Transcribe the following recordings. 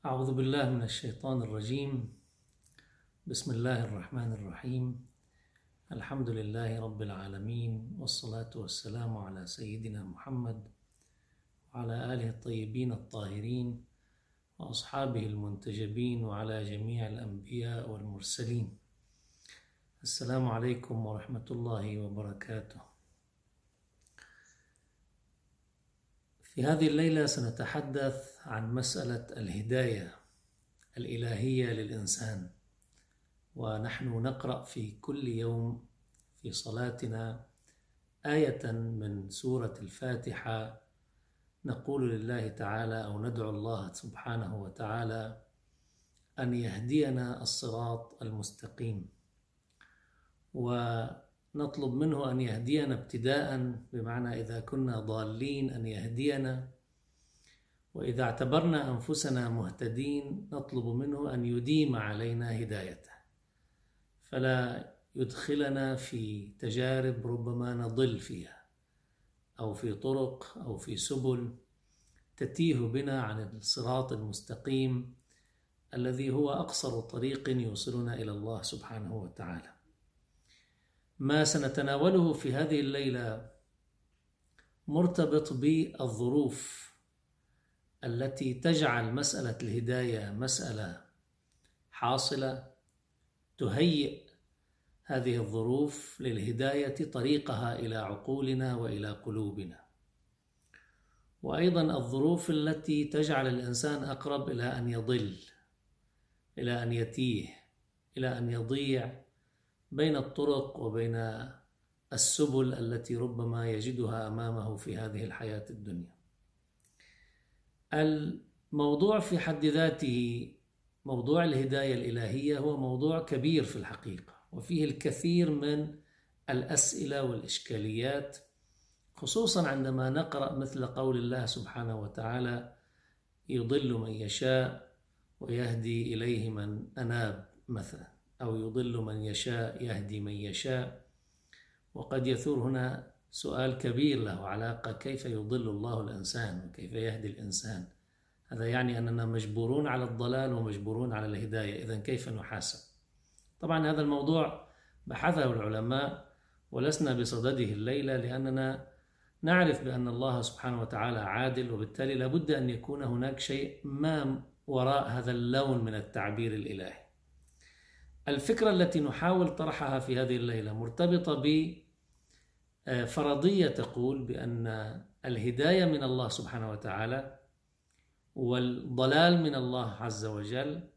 أعوذ بالله من الشيطان الرجيم. بسم الله الرحمن الرحيم. الحمد لله رب العالمين والصلاة والسلام على سيدنا محمد وعلى آله الطيبين الطاهرين وأصحابه المنتجبين وعلى جميع الأنبياء والمرسلين. السلام عليكم ورحمة الله وبركاته. في هذه الليلة سنتحدث عن مسألة الهداية الإلهية للإنسان ونحن نقرأ في كل يوم في صلاتنا آية من سورة الفاتحة نقول لله تعالى أو ندعو الله سبحانه وتعالى أن يهدينا الصراط المستقيم ونطلب منه أن يهدينا ابتداء بمعنى إذا كنا ضالين أن يهدينا وإذا اعتبرنا أنفسنا مهتدين نطلب منه أن يديم علينا هدايته. فلا يدخلنا في تجارب ربما نضل فيها أو في طرق أو في سبل تتيه بنا عن الصراط المستقيم الذي هو أقصر طريق يوصلنا إلى الله سبحانه وتعالى. ما سنتناوله في هذه الليلة مرتبط بالظروف التي تجعل مسألة الهداية مسألة حاصلة تهيئ هذه الظروف للهداية طريقها إلى عقولنا وإلى قلوبنا. وأيضا الظروف التي تجعل الإنسان أقرب إلى أن يضل إلى أن يتيه إلى أن يضيع بين الطرق وبين السبل التي ربما يجدها أمامه في هذه الحياة الدنيا. الموضوع في حد ذاته موضوع الهداية الإلهية هو موضوع كبير في الحقيقة وفيه الكثير من الأسئلة والإشكاليات خصوصا عندما نقرأ مثل قول الله سبحانه وتعالى يضل من يشاء ويهدي إليه من أناب مثلا أو يضل من يشاء يهدي من يشاء وقد يثور هنا سؤال كبير له علاقة كيف يضل الله الإنسان وكيف يهدي الإنسان. هذا يعني أننا مجبورون على الضلال ومجبورون على الهداية إذا كيف نحاسب؟ طبعا هذا الموضوع بحثه العلماء ولسنا بصدده الليلة لأننا نعرف بأن الله سبحانه وتعالى عادل وبالتالي لابد أن يكون هناك شيء ما وراء هذا اللون من التعبير الإلهي. الفكرة التي نحاول طرحها في هذه الليلة مرتبطة بفرضية تقول بأن الهداية من الله سبحانه وتعالى والضلال من الله عز وجل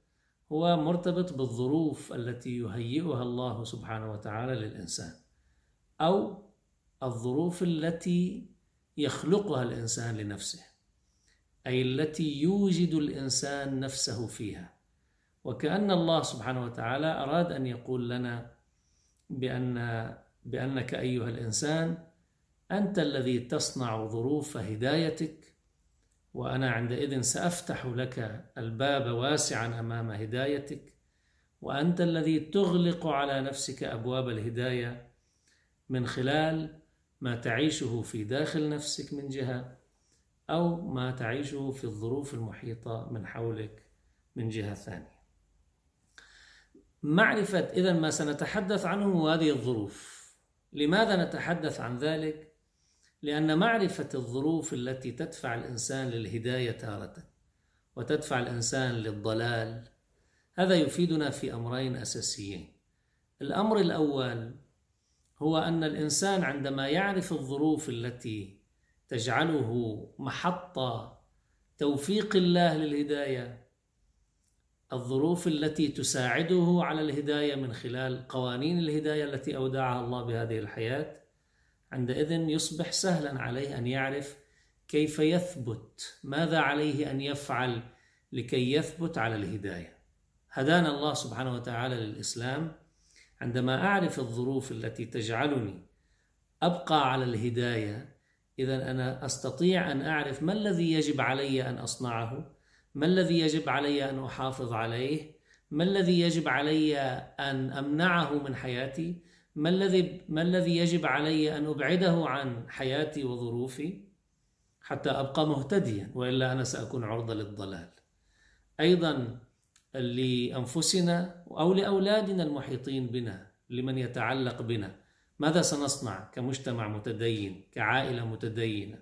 هو مرتبط بالظروف التي يهيئها الله سبحانه وتعالى للإنسان أو الظروف التي يخلقها الإنسان لنفسه أي التي يوجد الإنسان نفسه فيها. وكأن الله سبحانه وتعالى أراد أن يقول لنا بأن بأنك أيها الإنسان أنت الذي تصنع ظروف هدايتك وأنا عندئذ سأفتح لك الباب واسعا أمام هدايتك وأنت الذي تغلق على نفسك أبواب الهداية من خلال ما تعيشه في داخل نفسك من جهة أو ما تعيشه في الظروف المحيطة من حولك من جهة ثانية. معرفة إذا ما سنتحدث عنه هذه الظروف. لماذا نتحدث عن ذلك؟ لأن معرفة الظروف التي تدفع الإنسان للهداية تارة وتدفع الإنسان للضلال هذا يفيدنا في أمرين أساسيين الأمر الأول هو أن الإنسان عندما يعرف الظروف التي تجعله محط توفيق الله للهداية الظروف التي تساعده على الهداية من خلال قوانين الهداية التي أودعها الله بهذه الحياة عندئذ يصبح سهلا عليه أن يعرف كيف يثبت ماذا عليه أن يفعل لكي يثبت على الهداية. هدانا الله سبحانه وتعالى للإسلام. عندما أعرف الظروف التي تجعلني أبقى على الهداية إذا أنا أستطيع أن أعرف ما الذي يجب علي أن أصنعه. ما الذي يجب علي أن أحافظ عليه؟ ما الذي يجب علي أن أمنعه من حياتي؟ ما الذي ما الذي يجب علي أن أبعده عن حياتي وظروفي؟ حتى أبقى مهتديا وإلا أنا سأكون عرضة للضلال. أيضا لأنفسنا أو لأولادنا المحيطين بنا لمن يتعلق بنا. ماذا سنصنع كمجتمع متدين كعائلة متدينة؟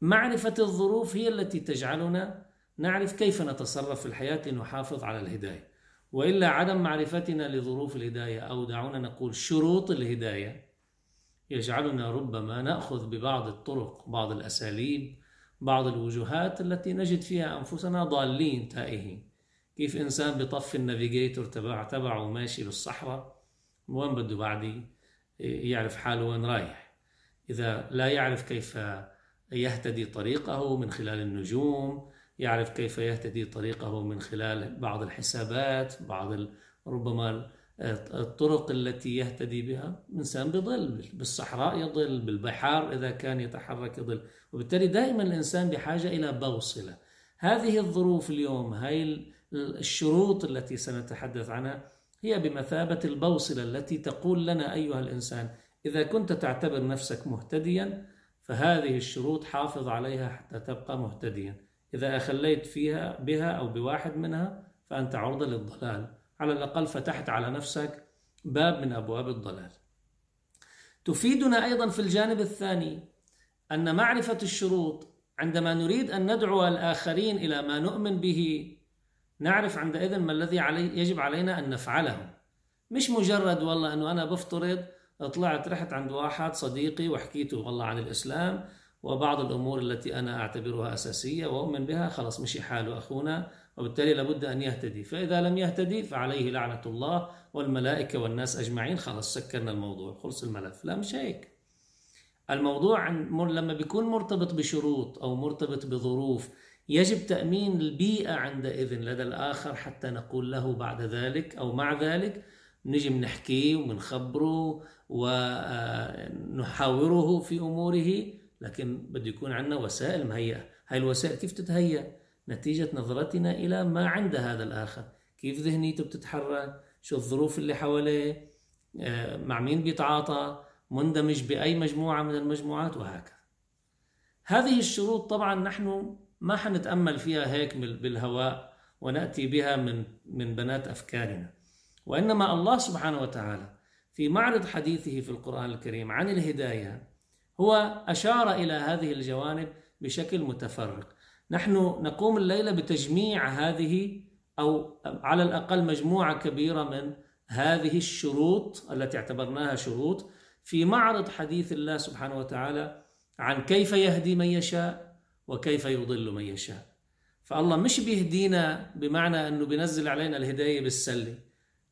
معرفة الظروف هي التي تجعلنا نعرف كيف نتصرف في الحياة لنحافظ على الهداية. وإلا عدم معرفتنا لظروف الهداية أو دعونا نقول شروط الهداية يجعلنا ربما نأخذ ببعض الطرق بعض الأساليب بعض الوجهات التي نجد فيها أنفسنا ضالين تائهين. كيف إنسان بطفي النافيجيتور تبع تبعه وماشي بالصحراء وين بده بعدي يعرف حاله وين رايح؟ إذا لا يعرف كيف يهتدي طريقه من خلال النجوم يعرف كيف يهتدي طريقه من خلال بعض الحسابات بعض ربما الطرق التي يهتدي بها. إنسان بضل بالصحراء يضل بالبحار إذا كان يتحرك يضل وبالتالي دائما الإنسان بحاجة إلى بوصلة. هذه الظروف اليوم هاي الشروط التي سنتحدث عنها هي بمثابة البوصلة التي تقول لنا أيها الإنسان إذا كنت تعتبر نفسك مهتديا فهذه الشروط حافظ عليها حتى تبقى مهتديا. إذا أخليت فيها بها أو بواحد منها فأنت عرضة للضلال. على الأقل فتحت على نفسك باب من أبواب الضلال. تفيدنا أيضا في الجانب الثاني أن معرفة الشروط عندما نريد أن ندعو الآخرين إلى ما نؤمن به نعرف عندئذ ما الذي علي يجب علينا أن نفعله. مش مجرد والله أنه أنا بفترض طلعت رحت عند واحد صديقي وحكيته والله عن الإسلام وبعض الأمور التي أنا أعتبرها أساسية وأؤمن بها خلاص مشي حاله أخونا وبالتالي لابد أن يهتدي. فإذا لم يهتدي فعليه لعنة الله والملائكة والناس أجمعين خلاص سكرنا الموضوع خلص الملف. لا مش هيك. الموضوع لما بيكون مرتبط بشروط أو مرتبط بظروف يجب تأمين البيئة عندئذ لدى الآخر حتى نقول له بعد ذلك أو مع ذلك. نجي بنحكيه وبنخبره ونحاوره في أموره. لكن بده يكون عندنا وسائل مهيئة. هاي الوسائل كيف تتهيأ؟ نتيجة نظرتنا إلى ما عند هذا الآخر. كيف ذهنيته بتتحرك؟ شو الظروف اللي حواليه آه، مع مين بيتعاطى؟ مندمج بأي مجموعة من المجموعات؟ وهكذا. هذه الشروط طبعا نحن ما حنتأمل فيها هيك بالهواء ونأتي بها من من بنات أفكارنا. وإنما الله سبحانه وتعالى في معرض حديثه في القرآن الكريم عن الهداية هو أشار إلى هذه الجوانب بشكل متفرق. نحن نقوم الليلة بتجميع هذه أو على الأقل مجموعة كبيرة من هذه الشروط التي اعتبرناها شروط في معرض حديث الله سبحانه وتعالى عن كيف يهدي من يشاء وكيف يضل من يشاء. فالله مش بيهدينا بمعنى أنه بينزل علينا الهداية بالسلة.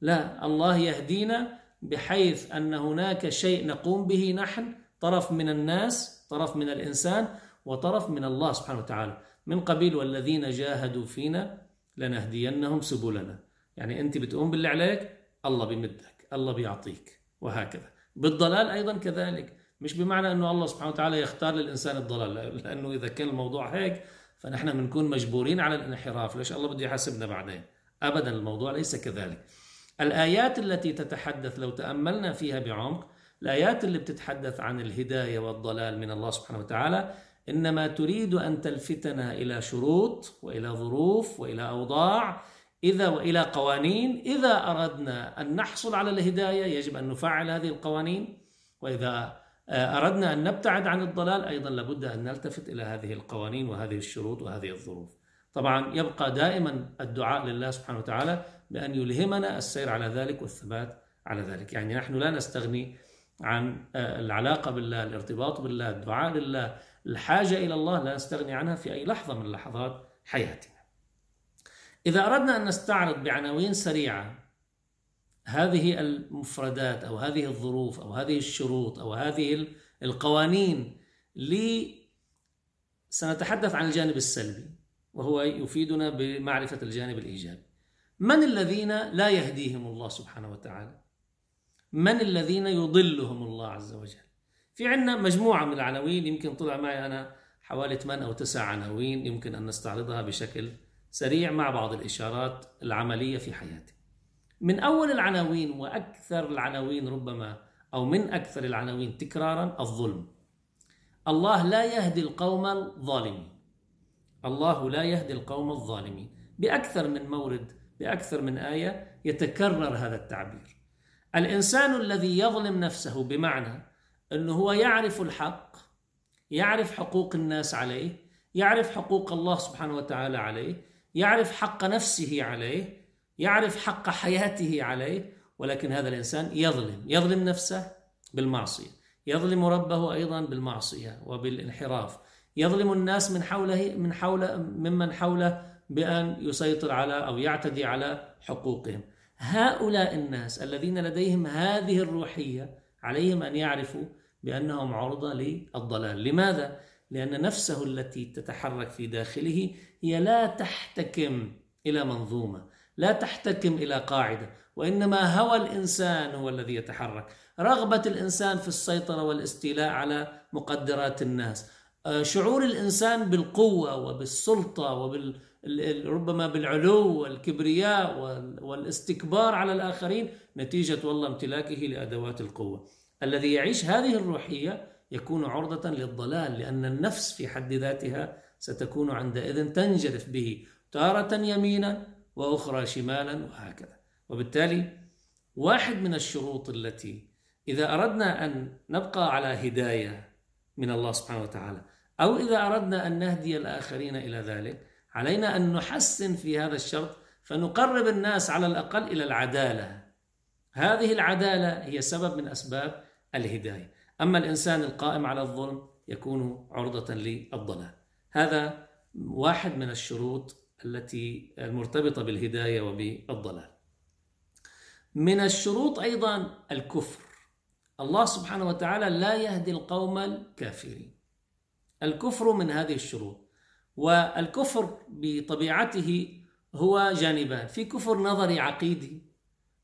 لا الله يهدينا بحيث أن هناك شيء نقوم به نحن طرف من الناس طرف من الإنسان وطرف من الله سبحانه وتعالى. من قبيل والذين جاهدوا فينا لنهدينهم سبلنا. يعني أنت بتقوم باللي عليك الله بيمدك الله بيعطيك وهكذا. بالضلال أيضا كذلك. مش بمعنى أنه الله سبحانه وتعالى يختار للإنسان الضلال لأنه إذا كان الموضوع هيك فنحن بنكون مجبورين على الانحراف. ليش الله بده يحاسبنا بعدين؟ أبدا الموضوع ليس كذلك. الآيات التي تتحدث لو تأملنا فيها بعمق الآيات اللي بتتحدث عن الهداية والضلال من الله سبحانه وتعالى إنما تريد أن تلفتنا إلى شروط وإلى ظروف وإلى أوضاع إذا وإلى قوانين إذا أردنا أن نحصل على الهداية يجب أن نفعل هذه القوانين وإذا أردنا أن نبتعد عن الضلال أيضا لابد أن نلتفت إلى هذه القوانين وهذه الشروط وهذه الظروف. طبعا يبقى دائما الدعاء لله سبحانه وتعالى بأن يلهمنا السير على ذلك والثبات على ذلك، يعني نحن لا نستغني عن العلاقة بالله، الارتباط بالله، الدعاء لله، الحاجة إلى الله لا نستغني عنها في أي لحظة من لحظات حياتنا إذا أردنا أن نستعرض بعناوين سريعة هذه المفردات أو هذه الظروف أو هذه الشروط أو هذه القوانين لي سنتحدث عن الجانب السلبي وهو يفيدنا بمعرفة الجانب الإيجابي. من الذين لا يهديهم الله سبحانه وتعالى؟ من الذين يضلهم الله عز وجل؟ في عندنا مجموعة من العناوين يمكن طلع معي أنا حوالي 8 أو 9 عناوين يمكن أن نستعرضها بشكل سريع مع بعض الإشارات العملية في حياتي. من أول العناوين وأكثر العناوين ربما أو من أكثر العناوين تكرارا الظلم. الله لا يهدي القوم الظالمين. الله لا يهدي القوم الظالمين. بأكثر من مورد بأكثر من آية يتكرر هذا التعبير. الإنسان الذي يظلم نفسه بمعنى أنه هو يعرف الحق يعرف حقوق الناس عليه يعرف حقوق الله سبحانه وتعالى عليه يعرف حق نفسه عليه يعرف حق حياته عليه ولكن هذا الإنسان يظلم يظلم نفسه بالمعصية يظلم ربه أيضا بالمعصية وبالانحراف يظلم الناس من حوله من حول ممن حوله بأن يسيطر على أو يعتدي على حقوقهم. هؤلاء الناس الذين لديهم هذه الروحية عليهم أن يعرفوا بأنهم عرضة للضلال. لماذا؟ لأن نفسه التي تتحرك في داخله هي لا تحتكم إلى منظومة لا تحتكم إلى قاعدة وإنما هوى الإنسان هو الذي يتحرك. رغبة الإنسان في السيطرة والاستيلاء على مقدرات الناس. آه، شعور الإنسان بالقوة وبالسلطة وبال ربما بالعلو والكبرياء والاستكبار على الآخرين نتيجة والله امتلاكه لأدوات القوة. الذي يعيش هذه الروحية يكون عرضة للضلال لأن النفس في حد ذاتها ستكون عندئذ تنجرف به تارة يمينا وأخرى شمالا وهكذا. وبالتالي واحد من الشروط التي إذا أردنا أن نبقى على هداية من الله سبحانه وتعالى أو إذا أردنا أن نهدي الآخرين إلى ذلك علينا أن نحسن في هذا الشرط فنقرب الناس على الأقل إلى العدالة. هذه العدالة هي سبب من أسباب الهداية. أما الإنسان القائم على الظلم يكون عرضة للضلال. هذا واحد من الشروط التي المرتبطة بالهداية وبالضلال. من الشروط أيضا الكفر. الله سبحانه وتعالى لا يهدي القوم الكافرين. الكفر من هذه الشروط. والكفر بطبيعته هو جانبان. في كفر نظري عقيدي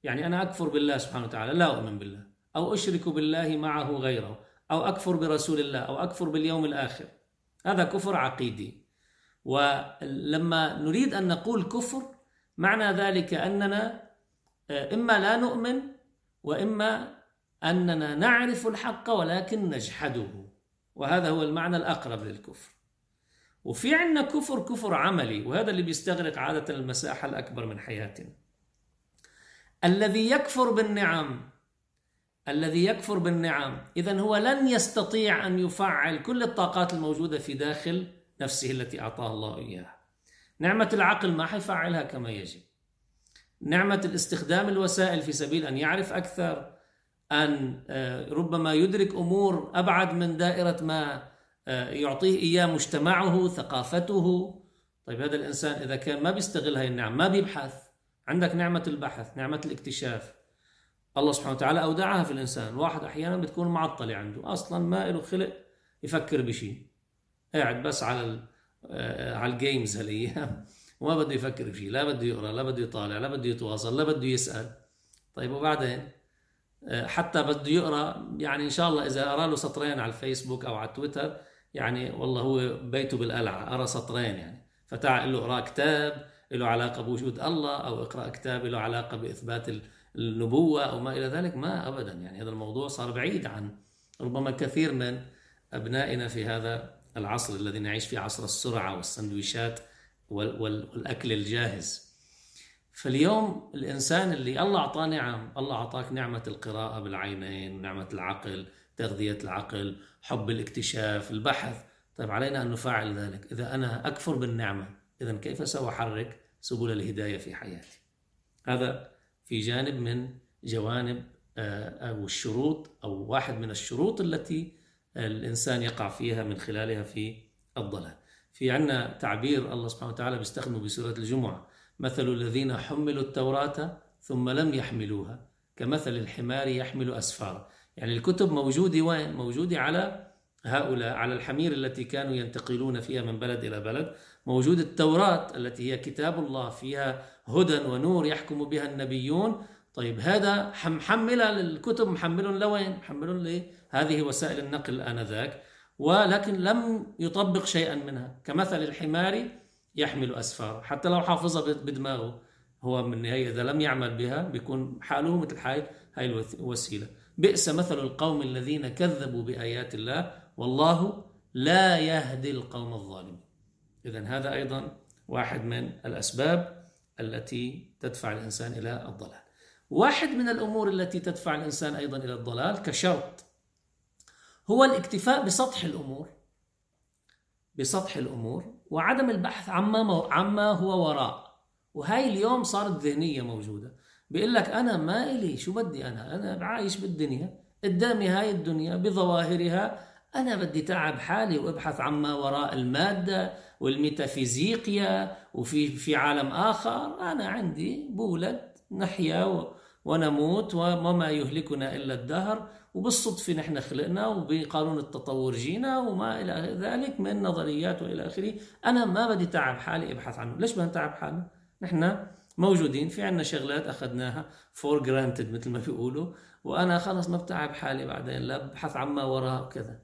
يعني أنا أكفر بالله سبحانه وتعالى لا أؤمن بالله. أو أشرك بالله معه غيره. أو أكفر برسول الله. أو أكفر باليوم الآخر. هذا كفر عقيدي. ولما نريد أن نقول كفر معنى ذلك أننا آه، إما لا نؤمن وإما أننا نعرف الحق ولكن نجحده. وهذا هو المعنى الأقرب للكفر. وفي عندنا كفر كفر عملي وهذا اللي بيستغرق عادة المساحة الأكبر من حياتنا. الذي يكفر بالنعم الذي يكفر بالنعم إذا هو لن يستطيع أن يفعل كل الطاقات الموجودة في داخل نفسه التي أعطاها الله إياها. نعمة العقل ما حيفعلها كما يجب. نعمة الاستخدام الوسائل في سبيل أن يعرف أكثر أن آه، ربما يدرك أمور أبعد من دائرة ما يعطيه إياه مجتمعه ثقافته. طيب هذا الإنسان إذا كان ما بيستغل هاي النعم ما بيبحث. عندك نعمة البحث نعمة الاكتشاف. الله سبحانه وتعالى أودعها في الإنسان. الواحد أحيانا بتكون معطلة عنده. أصلا ما له خلق يفكر بشيء قاعد بس على آه، على الجيمز هالأيام. وما بده يفكر بشيء لا بده يقرأ لا بده يطالع لا بده يتواصل لا بده يسأل. طيب وبعدين؟ آه، حتى بده يقرأ يعني إن شاء الله إذا قرأ له سطرين على الفيسبوك أو على تويتر يعني والله هو بيته بالقلعة قرأ سطرين يعني. فتعال له اقرأ كتاب له علاقة بوجود الله أو إقرأ كتاب له علاقة بإثبات النبوة أو ما إلى ذلك ما أبدا يعني. هذا الموضوع صار بعيد عن ربما كثير من أبنائنا في هذا العصر الذي نعيش فيه عصر السرعة والسندويشات والأكل الجاهز. فاليوم الإنسان اللي الله أعطاه نعم الله أعطاك نعمة القراءة بالعينين نعمة العقل تغذية العقل حب الاكتشاف البحث. طيب علينا أن نفعل ذلك. إذا أنا أكفر بالنعمة إذا كيف سأحرك سبل الهداية في حياتي؟ هذا في جانب من جوانب آه، أو الشروط أو واحد من الشروط التي الإنسان يقع فيها من خلالها في الضلال. في عنا تعبير الله سبحانه وتعالى بيستخدمه بسورة الجمعة. مثل الذين حملوا التوراة ثم لم يحملوها كمثل الحمار يحمل أسفارا يعني الكتب موجودة وين؟ موجودة على هؤلاء على الحمير التي كانوا ينتقلون فيها من بلد إلى بلد. موجود التوراة التي هي كتاب الله فيها هدى ونور يحكم بها النبيون. طيب هذا محملة للكتب محمل لوين؟ محمل لهذه وسائل النقل آنذاك. ولكن لم يطبق شيئا منها. كمثل الحمار يحمل أسفار حتى لو حافظها بدماغه هو من النهاية إذا لم يعمل بها بيكون حاله مثل حال هاي الوسيلة بئس مثل القوم الذين كذبوا بآيات الله والله لا يهدي القوم الظالمين. إذا هذا أيضا واحد من الأسباب التي تدفع الإنسان إلى الضلال. واحد من الأمور التي تدفع الإنسان أيضا إلى الضلال كشرط هو الاكتفاء بسطح الأمور بسطح الأمور وعدم البحث عما, عما هو وراء. وهاي اليوم صارت ذهنية موجودة. بيقول لك أنا ما إلي شو بدي أنا؟ أنا عايش بالدنيا قدامي هاي الدنيا بظواهرها أنا بدي تعب حالي وأبحث عما وراء المادة والميتافيزيقيا وفي في عالم آخر. أنا عندي بولد بحيا ونموت وما يهلكنا إلا الدهر. وبالصدفة نحن خلقنا وبقانون التطور جينا وما إلى ذلك من نظريات وإلى آخره. أنا ما بدي تعب حالي أبحث عنه. ليش بدنا نتعب حالنا؟ نحن موجودين. في عنا شغلات أخذناها for granted مثل ما بيقولوا وأنا خلص ما بتعب حالي بعدين لا ببحث عما وراء وكذا.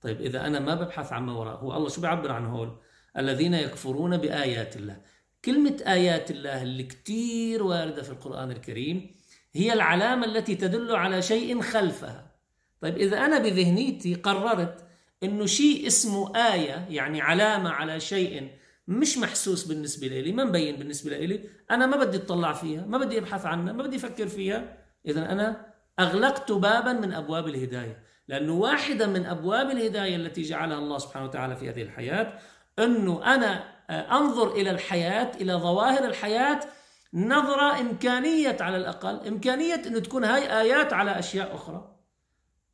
طيب إذا أنا ما ببحث عما وراء هو الله شو بيعبر عن هول؟ الذين يكفرون بآيات الله. كلمة آيات الله اللي كتير واردة في القرآن الكريم هي العلامة التي تدل على شيء خلفها. طيب إذا أنا بذهنيتي قررت أنه شيء اسمه آية يعني علامة على شيء مش محسوس بالنسبة لي ما مبين بالنسبة لي أنا ما بدي أطلع فيها ما بدي أبحث عنها ما بدي أفكر فيها. إذا أنا أغلقت بابا من أبواب الهداية لأنه واحدة من أبواب الهداية التي جعلها الله سبحانه وتعالى في هذه الحياة أنه أنا أنظر إلى الحياة إلى ظواهر الحياة نظرة إمكانية على الأقل إمكانية أنه تكون هاي آيات على أشياء أخرى.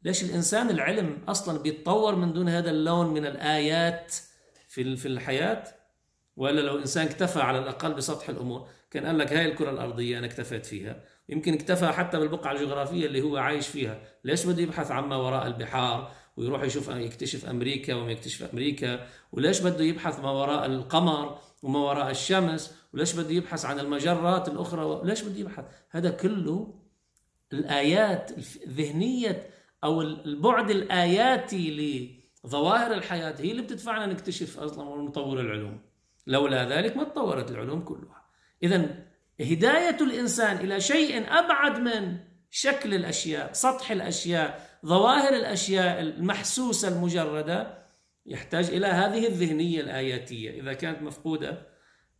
ليش الإنسان العلم أصلا بيتطور من دون هذا اللون من الآيات في في الحياة؟ ولا لو إنسان اكتفى على الأقل بسطح الأمور كان قال لك هاي الكرة الأرضية أنا اكتفيت فيها. يمكن اكتفى حتى بالبقعة الجغرافية اللي هو عايش فيها. ليش بده يبحث عما وراء البحار ويروح يشوف يكتشف أمريكا وما يكتشف أمريكا؟ وليش بده يبحث ما وراء القمر وما وراء الشمس؟ وليش بده يبحث عن المجرات الأخرى؟ ليش بده يبحث؟ هذا كله الآيات ذهنية أو البعد الآياتي لظواهر الحياة هي اللي بتدفعنا نكتشف أصلا ونطور العلوم. لولا ذلك ما تطورت العلوم كلها. إذا هداية الإنسان إلى شيء أبعد من شكل الأشياء سطح الأشياء ظواهر الأشياء المحسوسة المجردة يحتاج إلى هذه الذهنية الآياتية. إذا كانت مفقودة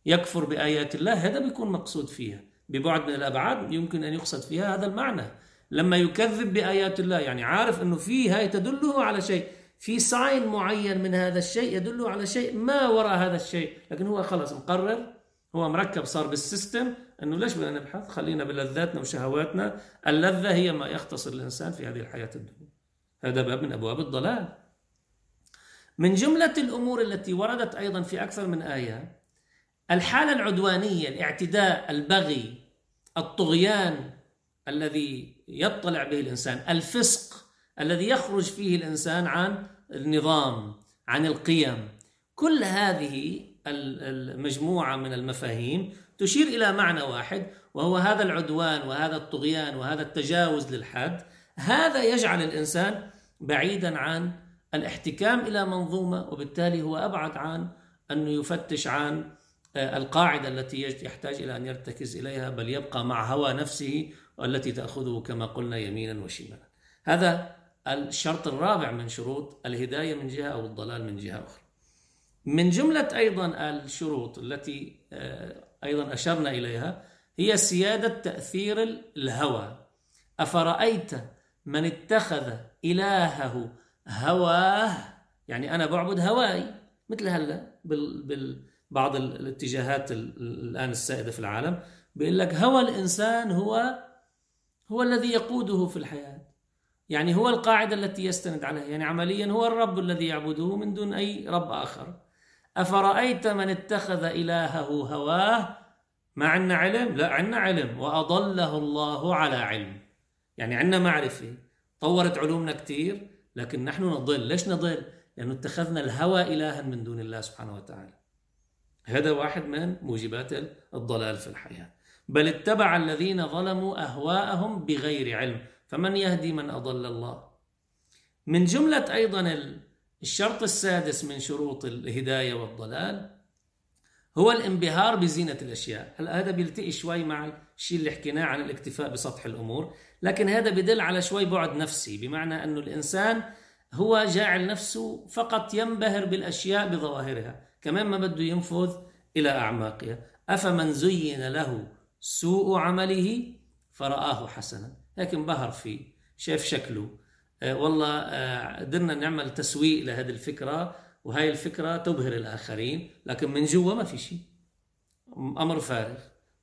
يكفر بآيات الله هذا بيكون مقصود فيها. ببعد من الأبعاد يمكن أن يقصد فيها هذا المعنى. لما يكذب بآيات الله يعني عارف أنه في هاي تدله على شيء في sign معين من هذا الشيء يدل على شيء ما وراء هذا الشيء. لكن هو خلص مقرر هو مركب صار بال system إنه ليش بدنا نبحث؟ خلينا بلذاتنا وشهواتنا. اللذة هي ما يختصر الإنسان في هذه الحياة الدنيا. هذا باب من أبواب الضلال. من جملة الأمور التي وردت أيضا في أكثر من آية الحالة العدوانية الاعتداء البغي الطغيان الذي يطلع به الإنسان الفسق الذي يخرج فيه الإنسان عن النظام عن القيم. كل هذه المجموعة من المفاهيم تشير إلى معنى واحد وهو هذا العدوان وهذا الطغيان وهذا التجاوز للحد. هذا يجعل الإنسان بعيدا عن الاحتكام إلى منظومة وبالتالي هو أبعد عن أنه يفتش عن آه، القاعدة التي يحتاج إلى أن يرتكز إليها بل يبقى مع هوى نفسه والتي تأخذه كما قلنا يمينا وشمالا. هذا الشرط الرابع من شروط الهداية من جهة أو الضلال من جهة أخرى. من جملة أيضا الشروط التي آه، أيضا أشرنا إليها هي سيادة تأثير الهوى. أفرأيت من اتخذ إلهه هواه؟ يعني أنا بعبد هواي مثل هلا بال بعض الاتجاهات الآن السائدة في العالم بيقول لك هوى الإنسان هو هو الذي يقوده في الحياة. يعني هو القاعدة التي يستند عليها يعني عمليا هو الرب الذي يعبده من دون أي رب آخر. أفرأيت من اتخذ إلهه هواه؟ ما عندنا علم؟ لا عندنا علم. وأضله الله على علم. يعني عندنا معرفة. طورت علومنا كثير لكن نحن نضل. ليش نضل؟ لأنه اتخذنا الهوى إلها من دون الله سبحانه وتعالى. هذا واحد من موجبات الضلال في الحياة. بل اتبع الذين ظلموا أهواءهم بغير علم. فمن يهدي من أضل الله. من جملة أيضا الشرط السادس من شروط الهداية والضلال هو الانبهار بزينة الأشياء. هذا بيلتقي شوي مع الشيء اللي حكيناه عن الاكتفاء بسطح الأمور؟ لكن هذا بدل على شوي بعد نفسي بمعنى أنه الإنسان هو جاعل نفسه فقط ينبهر بالأشياء بظواهرها كمان ما بده ينفذ إلى أعماقها. أفمن زين له سوء عمله فرآه حسنا. هيك انبهر فيه شاف شكله. آه والله آه قدرنا نعمل تسويق لهذه الفكرة وهي الفكرة تبهر الآخرين لكن من جوا ما في شيء. أمر فارغ.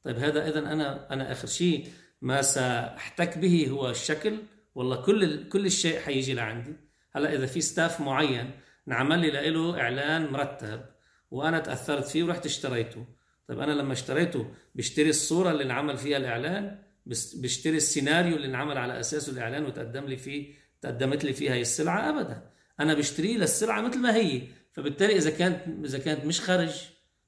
طيب هذا إذا أنا أنا آخر شيء ما سأحتك به هو الشكل والله كل كل الشيء حيجي لعندي. هلا إذا في ستاف معين انعمل لي له إعلان مرتب وأنا تأثرت فيه ورحت اشتريته. طيب أنا لما اشتريته بشتري الصورة اللي انعمل فيها الإعلان بشتري السيناريو اللي انعمل على أساسه الإعلان وتقدم لي فيه تقدمت لي فيه هي السلعة أبدا. أنا بشتريه للسلعة مثل ما هي. فبالتالي إذا كانت إذا كانت مش خرج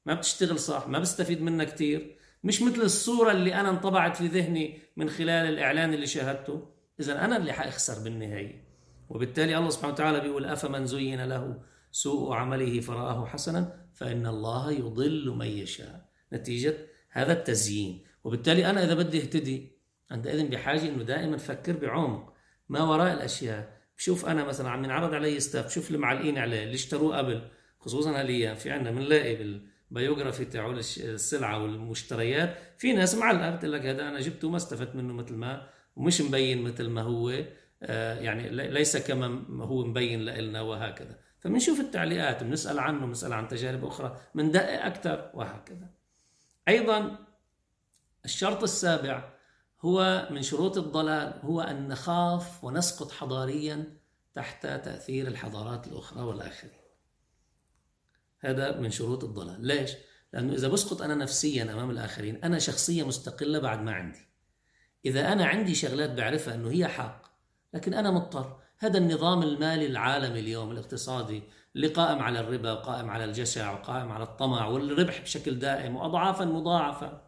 ما بتشتغل صح ما بستفيد منها كتير مش مثل الصورة اللي أنا انطبعت في ذهني من خلال الإعلان اللي شاهدته إذا أنا اللي حأخسر بالنهاية. وبالتالي الله سبحانه وتعالى بيقول أفمن زين له سوء عمله فرآه حسنا فإن الله يضل من يشاء. نتيجة هذا التزيين. وبالتالي أنا إذا بدي أهتدي عندئذ بحاجة أنه دائما فكر بعمق ما وراء الأشياء. بشوف أنا مثلا عم ينعرض علي stuff بشوف اللي معلقين عليه اللي اشتروه قبل خصوصا هالأيام في عندنا بنلاقي بال biography تاعو السلعة والمشتريات. في ناس معلقة بتقول لك هذا أنا جبته ما استفدت منه مثل ما ومش مبين مثل ما هو آه، يعني ليس كما هو مبين لنا وهكذا. فبنشوف التعليقات بنسأل عنه بنسأل عن تجارب أخرى بندقق أكثر وهكذا. أيضا الشرط السابع هو من شروط الضلال هو أن نخاف ونسقط حضاريا تحت تأثير الحضارات الأخرى والآخرين. هذا من شروط الضلال. ليش؟ لأنه إذا بسقط أنا نفسيا أمام الآخرين أنا شخصية مستقلة بعد ما عندي. إذا أنا عندي شغلات بعرفها أنه هي حق لكن أنا مضطر. هذا النظام المالي العالمي اليوم الاقتصادي اللي قائم على الربا وقائم على الجشع وقائم على الطمع والربح بشكل دائم وأضعافا مضاعفة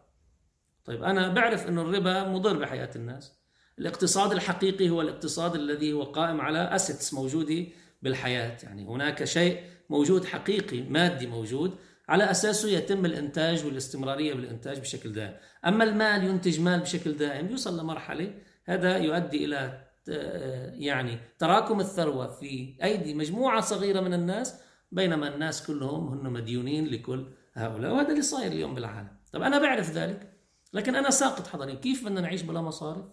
طيب أنا بعرف أنه الربا مضر بحياة الناس. الاقتصاد الحقيقي هو الاقتصاد الذي هو قائم على أسيتس موجودة بالحياة. يعني هناك شيء موجود حقيقي مادي موجود على أساسه يتم الإنتاج والاستمرارية بالإنتاج بشكل دائم. أما المال ينتج مال بشكل دائم يوصل لمرحلة هذا يؤدي إلى يعني تراكم الثروة في أيدي مجموعة صغيرة من الناس بينما الناس كلهم هن مديونين لكل هؤلاء وهذا اللي صاير اليوم بالعالم. طب أنا بعرف ذلك. لكن أنا ساقط حضاريا. كيف بدنا نعيش بلا مصارف؟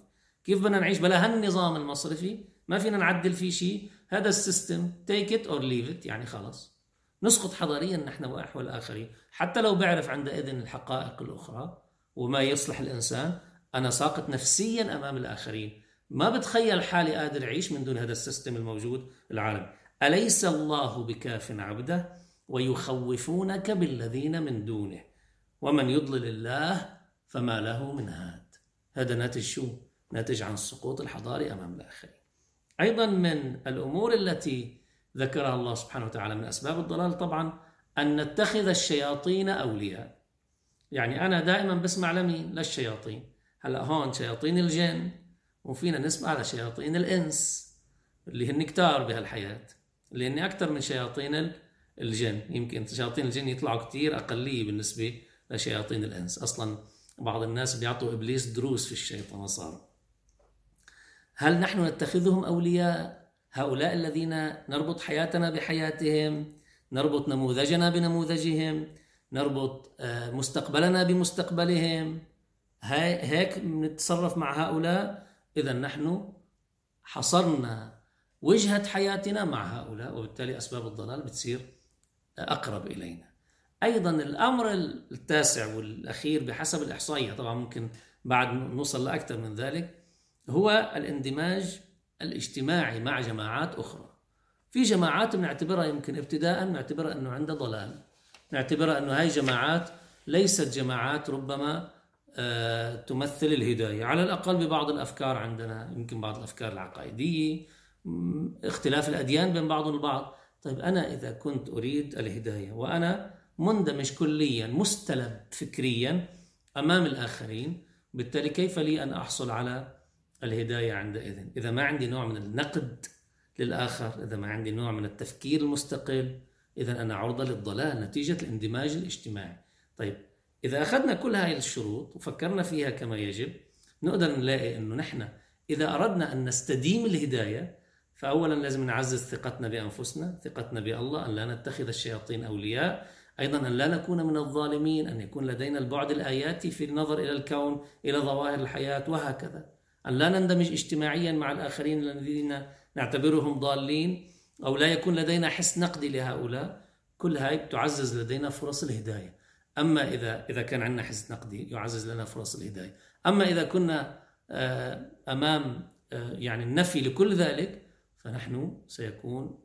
كيف بدنا نعيش بلا هالنظام المصرفي؟ ما فينا نعدل فيه شيء. هذا ال system take it or leave it يعني خلص نسقط حضاريا نحن وأحوال الآخرين حتى لو بعرف عندئذ الحقائق الأخرى وما يصلح الإنسان أنا ساقط نفسيا أمام الآخرين. ما بتخيل حالي قادر أعيش من دون هذا السيستم الموجود العالم. أليس الله بكاف عبده ويخوفونك بالذين من دونه؟ ومن يضلل الله فما له من هاد. هذا ناتج شو؟ ناتج عن السقوط الحضاري أمام الآخرين. أيضا من الأمور التي ذكرها الله سبحانه وتعالى من أسباب الضلال طبعا أن نتخذ الشياطين أولياء. يعني أنا دائما بسمع لمين؟ للشياطين. هلأ هون شياطين الجن وفينا نسمع على شياطين الإنس اللي هن كتار بهالحياة اللي هن أكثر من شياطين الجن. يمكن شياطين الجن يطلعوا كتير أقلية بالنسبة لشياطين الإنس. أصلا بعض الناس بيعطوا إبليس دروس في الشيطان صار. هل نحن نتخذهم أولياء؟ هؤلاء الذين نربط حياتنا بحياتهم نربط نموذجنا بنموذجهم نربط آه، مستقبلنا بمستقبلهم. هيك نتصرف مع هؤلاء؟ إذا نحن حصرنا وجهة حياتنا مع هؤلاء وبالتالي أسباب الضلال بتصير أقرب إلينا. أيضا الأمر التاسع والأخير بحسب الإحصائية طبعا ممكن بعد نوصل لأكثر من ذلك هو الاندماج الاجتماعي مع جماعات أخرى. في جماعات بنعتبرها يمكن ابتداء نعتبرها أنه عندها ضلال. نعتبرها أنه هاي جماعات ليست جماعات ربما آه، تمثل الهداية. على الأقل ببعض الأفكار عندنا يمكن بعض الأفكار العقائدية اختلاف الأديان بين بعض البعض. طيب أنا إذا كنت أريد الهداية وأنا مندمج كليا مستلب فكريا أمام الآخرين. بالتالي كيف لي أن أحصل على الهداية عندئذ؟ إذا ما عندي نوع من النقد للآخر إذا ما عندي نوع من التفكير المستقل إذا أنا عرضة للضلال نتيجة الاندماج الاجتماعي. طيب إذا أخذنا كل هاي الشروط وفكرنا فيها كما يجب نقدر نلاقي أنه نحن إذا أردنا أن نستديم الهداية فأولا لازم نعزز ثقتنا بأنفسنا ثقتنا بالله أن لا نتخذ الشياطين أولياء. أيضا أن لا نكون من الظالمين أن يكون لدينا البعد الآياتي في النظر إلى الكون إلى ظواهر الحياة وهكذا. أن لا نندمج اجتماعيا مع الآخرين الذين نعتبرهم ضالين أو لا يكون لدينا حس نقدي لهؤلاء. كل هاي تعزز لدينا فرص الهداية. أما إذا إذا كان عندنا حس نقدي يعزز لنا فرص الهداية. أما إذا كنا آه، أمام آه، يعني النفي لكل ذلك فنحن سيكون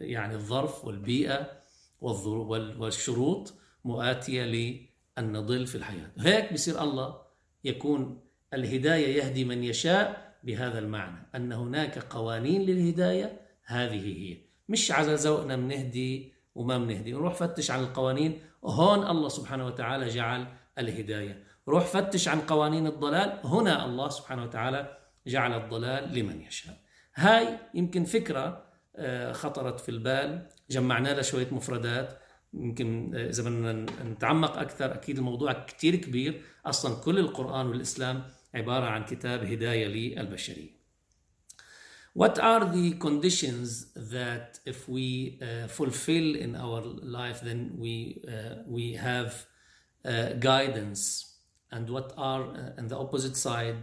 يعني الظرف والبيئة والشروط مؤاتية لأن نضل في الحياة. هيك بصير الله يكون الهداية يهدي من يشاء بهذا المعنى أن هناك قوانين للهداية هذه هي. مش على ذوقنا بنهدي وما بنهدي. نروح فتش عن القوانين. هون الله سبحانه وتعالى جعل الهداية. روح فتش عن قوانين الضلال. هنا الله سبحانه وتعالى جعل الضلال لمن يشاء. هاي يمكن فكرة خطرت في البال جمعنا لها شوية مفردات يمكن آه، إذا بدنا نتعمق أكثر أكيد الموضوع كتير كبير أصلا كل القرآن والإسلام عبارة عن كتاب هداية للبشرية What are the conditions that if we uh, fulfill in our life, then we, uh, we have uh, guidance? And what are, uh, on the opposite side,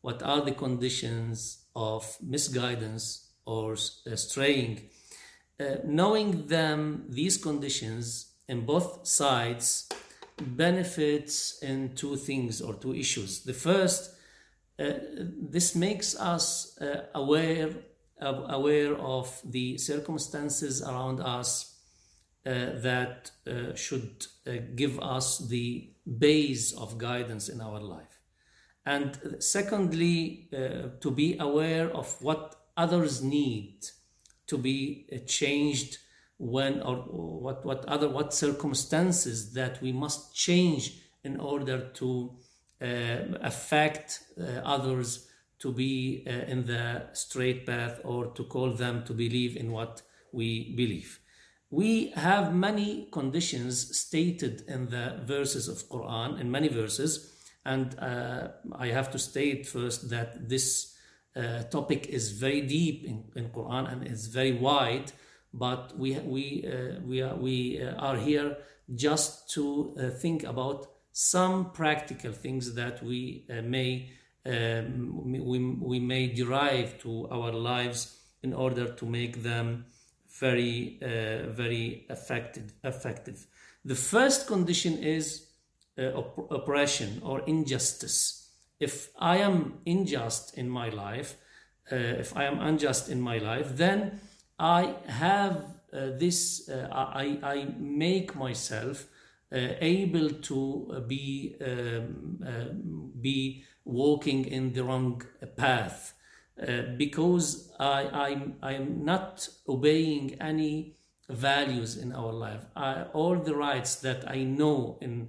what are the conditions of misguidance or uh, straying? Uh, knowing them, these conditions in both sides benefits in two things or two issues. The first uh, this makes us uh, aware of, aware of the circumstances around us uh, that uh, should give us the base of guidance in our life. And secondly, to be aware of what others need to be changed when or what, what other what circumstances that we must change in order to uh, affect uh, others to be uh, in the straight path or to call them to believe in what we believe. We have many conditions stated in the verses of Quran, in many verses, and uh, I have to state first that this uh, topic is very deep in, in Quran and is very wide, but we we uh, we are we are here just to think about some practical things that we uh, may um, we, we may derive to our lives in order to make them very uh, very effective effective. The first condition is uh, op- oppression or injustice if i am unjust in my life uh, if i am unjust in my life then i have uh, this uh, I, I make myself uh, able to uh, be um, uh, be walking in the wrong path because I, I'm I'm not obeying any values in our life. I, all the rights that I know in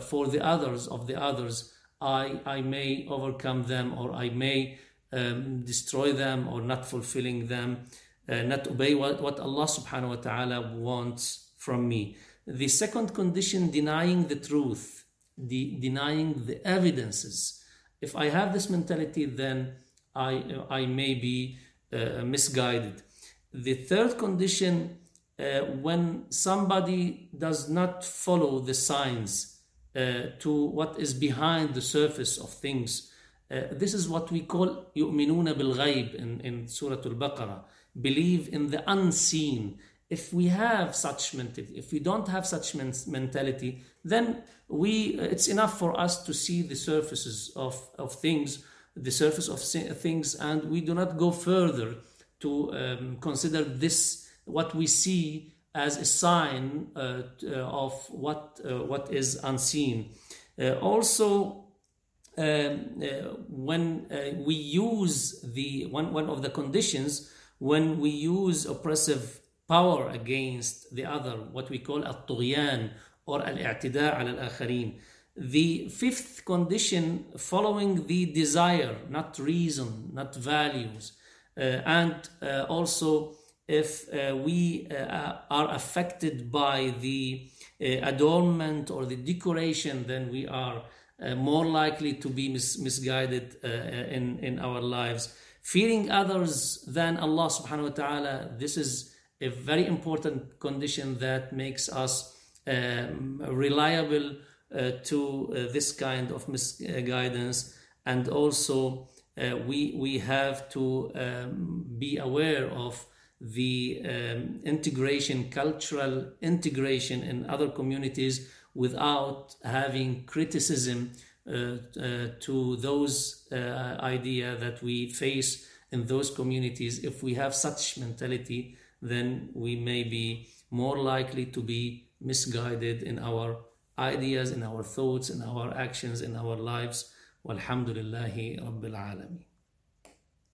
for the others of the others, I I may overcome them or I may um, destroy them or not fulfilling them, uh, not obey what, what Allah Subhanahu wa Taala wants from me. The second condition, denying the truth, the, denying the evidences. If I have this mentality, then I, I may be uh, misguided. The third condition, uh, when somebody does not follow the signs uh, to what is behind the surface of things, uh, this is what we call يؤمنون بالغيب in, in Surah Al-Baqarah. Believe in the unseen if we have such mentality, if we don't have such mentality, then we it's enough for us to see the surfaces of, of things, the surface of things, and we do not go further to um, consider this what we see as a sign uh, of what, uh, what is unseen. Uh, also, um, uh, when uh, we use the one, one of the conditions, when we use oppressive power against the other, what we call al-tughyan or al-i'tida al-akharin. The fifth condition following the desire, not reason, not values, uh, and also if uh, we uh, are affected by the uh, adornment or the decoration, then we are uh, more likely to be mis- misguided in, in our lives. Fearing others than Allah subhanahu wa ta'ala, this is a very important condition that makes us um, reliable uh, to uh, this kind of misguidance and also uh, we we have to um, be aware of the um, integration, cultural integration in other communities without having criticism uh, uh, to those uh, idea that we face in those communities. If we have such mentality, then we may be more likely to be misguided in our ideas, in our thoughts, in our actions, in our lives. Walhamdulillahi Rabbil Alameen.